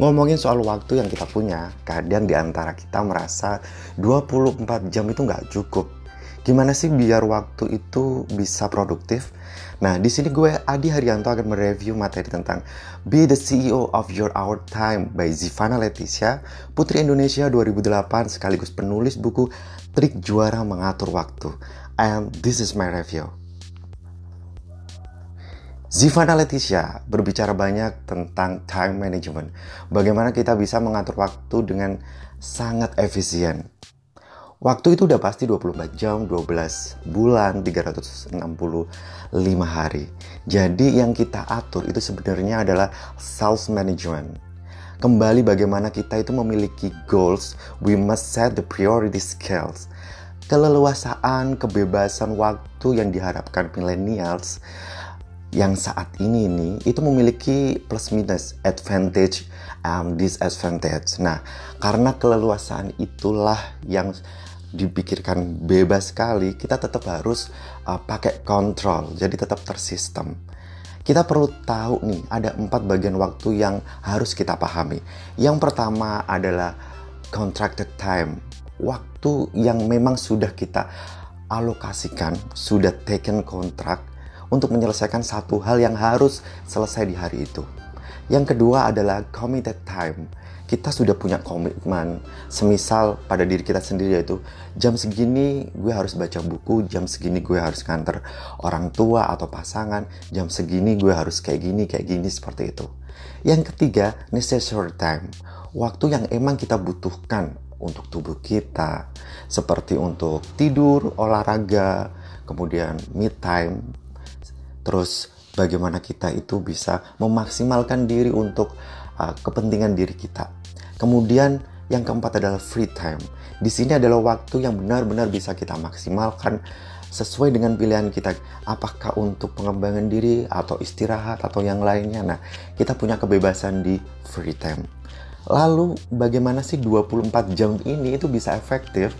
Ngomongin soal waktu yang kita punya, kadang di antara kita merasa 24 jam itu nggak cukup. Gimana sih biar waktu itu bisa produktif? Nah, di sini gue Adi Haryanto akan mereview materi tentang Be the CEO of Your Hour Time by Zivana Leticia, Putri Indonesia 2008 sekaligus penulis buku Trik Juara Mengatur Waktu. And this is my review. Zivana Leticia berbicara banyak tentang time management. Bagaimana kita bisa mengatur waktu dengan sangat efisien. Waktu itu udah pasti 24 jam, 12 bulan, 365 hari. Jadi yang kita atur itu sebenarnya adalah self management. Kembali bagaimana kita itu memiliki goals, we must set the priority scales. Keleluasaan, kebebasan waktu yang diharapkan millennials yang saat ini nih itu memiliki plus minus advantage and disadvantage. Nah, karena keleluasaan itulah yang dipikirkan bebas sekali, kita tetap harus uh, pakai kontrol, jadi tetap tersistem. Kita perlu tahu nih, ada empat bagian waktu yang harus kita pahami. Yang pertama adalah contracted time, waktu yang memang sudah kita alokasikan, sudah taken kontrak untuk menyelesaikan satu hal yang harus selesai di hari itu. Yang kedua adalah committed time. Kita sudah punya komitmen, semisal pada diri kita sendiri yaitu jam segini gue harus baca buku, jam segini gue harus nganter orang tua atau pasangan, jam segini gue harus kayak gini, kayak gini seperti itu. Yang ketiga, necessary time. Waktu yang emang kita butuhkan untuk tubuh kita, seperti untuk tidur, olahraga, kemudian mid time, terus bagaimana kita itu bisa memaksimalkan diri untuk uh, kepentingan diri kita. Kemudian yang keempat adalah free time. Di sini adalah waktu yang benar-benar bisa kita maksimalkan sesuai dengan pilihan kita apakah untuk pengembangan diri atau istirahat atau yang lainnya. Nah, kita punya kebebasan di free time. Lalu bagaimana sih 24 jam ini itu bisa efektif?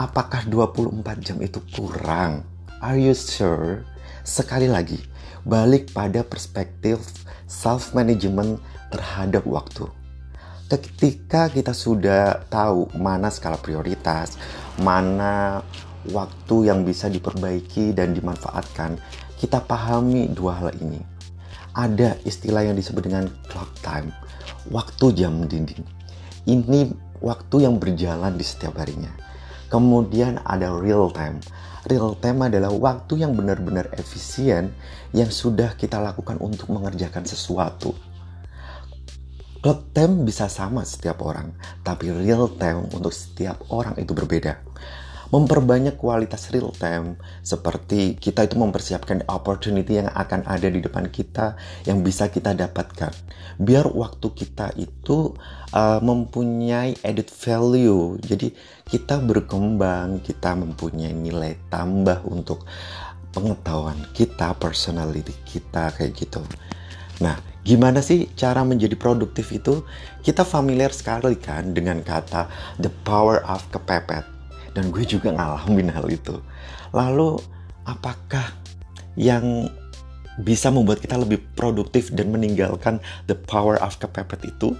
Apakah 24 jam itu kurang? Are you sure? Sekali lagi, balik pada perspektif self management terhadap waktu. Ketika kita sudah tahu mana skala prioritas, mana waktu yang bisa diperbaiki dan dimanfaatkan, kita pahami dua hal ini. Ada istilah yang disebut dengan clock time, waktu jam dinding. Ini waktu yang berjalan di setiap harinya. Kemudian ada real time, real time adalah waktu yang benar-benar efisien yang sudah kita lakukan untuk mengerjakan sesuatu. Clock time bisa sama setiap orang, tapi real time untuk setiap orang itu berbeda. Memperbanyak kualitas real time seperti kita itu mempersiapkan opportunity yang akan ada di depan kita yang bisa kita dapatkan. Biar waktu kita itu uh, mempunyai added value. Jadi kita berkembang, kita mempunyai nilai tambah untuk pengetahuan kita, personality kita kayak gitu. Nah, gimana sih cara menjadi produktif itu? Kita familiar sekali kan dengan kata the power of kepepet. Dan gue juga ngalamin hal itu. Lalu, apakah yang bisa membuat kita lebih produktif dan meninggalkan the power of kepepet itu?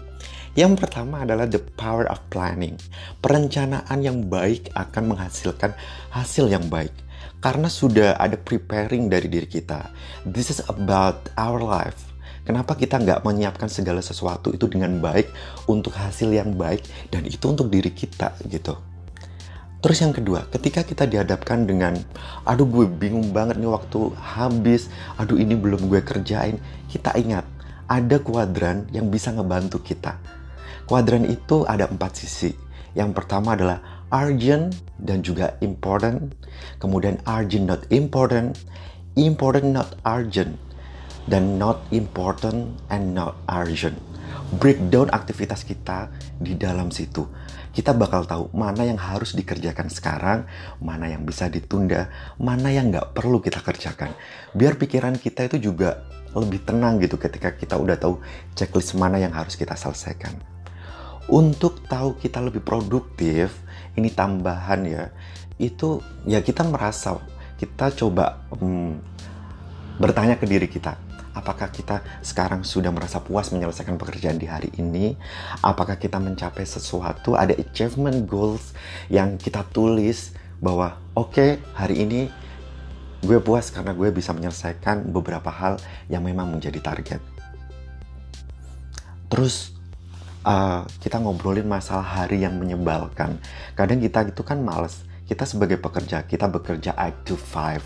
Yang pertama adalah the power of planning. Perencanaan yang baik akan menghasilkan hasil yang baik. Karena sudah ada preparing dari diri kita. This is about our life. Kenapa kita nggak menyiapkan segala sesuatu itu dengan baik untuk hasil yang baik dan itu untuk diri kita gitu. Terus yang kedua, ketika kita dihadapkan dengan, aduh gue bingung banget nih waktu habis, aduh ini belum gue kerjain, kita ingat, ada kuadran yang bisa ngebantu kita. Kuadran itu ada empat sisi. Yang pertama adalah urgent dan juga important. Kemudian urgent not important, important not urgent, dan not important and not urgent. Breakdown aktivitas kita di dalam situ. Kita bakal tahu mana yang harus dikerjakan sekarang, mana yang bisa ditunda, mana yang nggak perlu kita kerjakan. Biar pikiran kita itu juga lebih tenang gitu ketika kita udah tahu checklist mana yang harus kita selesaikan untuk tahu kita lebih produktif ini tambahan ya itu ya kita merasa kita coba hmm, bertanya ke diri kita Apakah kita sekarang sudah merasa puas menyelesaikan pekerjaan di hari ini? Apakah kita mencapai sesuatu? Ada achievement goals yang kita tulis bahwa oke okay, hari ini gue puas karena gue bisa menyelesaikan beberapa hal yang memang menjadi target. Terus uh, kita ngobrolin masalah hari yang menyebalkan. Kadang kita itu kan males kita sebagai pekerja kita bekerja 8 to 5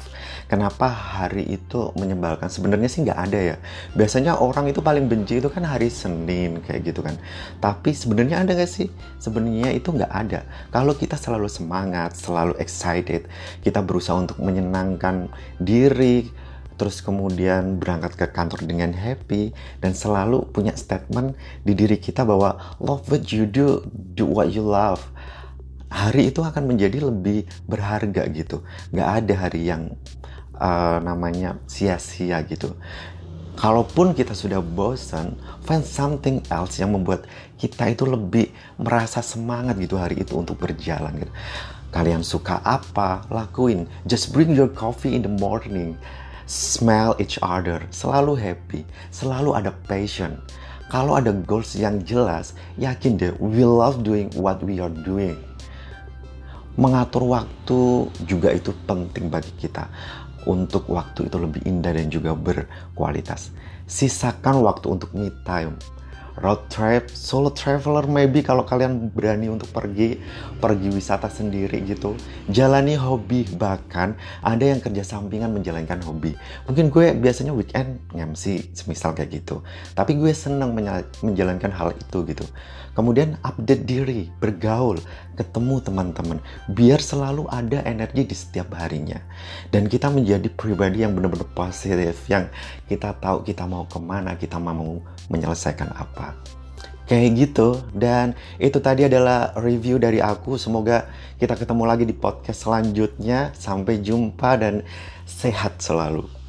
kenapa hari itu menyebalkan? Sebenarnya sih nggak ada ya. Biasanya orang itu paling benci itu kan hari Senin kayak gitu kan. Tapi sebenarnya ada nggak sih? Sebenarnya itu nggak ada. Kalau kita selalu semangat selalu excited kita berusaha untuk menyenangkan diri terus kemudian berangkat ke kantor dengan happy dan selalu punya statement di diri kita bahwa love what you do do what you love hari itu akan menjadi lebih berharga gitu. Nggak ada hari yang uh, namanya sia-sia gitu. Kalaupun kita sudah bosan, find something else yang membuat kita itu lebih merasa semangat gitu hari itu untuk berjalan gitu. Kalian suka apa, lakuin. Just bring your coffee in the morning. Smell each other. Selalu happy. Selalu ada passion. Kalau ada goals yang jelas, yakin deh, we love doing what we are doing mengatur waktu juga itu penting bagi kita untuk waktu itu lebih indah dan juga berkualitas. Sisakan waktu untuk me time road trip, solo traveler maybe kalau kalian berani untuk pergi pergi wisata sendiri gitu. Jalani hobi bahkan ada yang kerja sampingan menjalankan hobi. Mungkin gue biasanya weekend ngemsi semisal kayak gitu. Tapi gue senang menjalankan hal itu gitu. Kemudian update diri, bergaul, ketemu teman-teman biar selalu ada energi di setiap harinya. Dan kita menjadi pribadi yang benar-benar positif yang kita tahu kita mau ke mana, kita mau menyelesaikan apa kayak gitu. Dan itu tadi adalah review dari aku. Semoga kita ketemu lagi di podcast selanjutnya. Sampai jumpa dan sehat selalu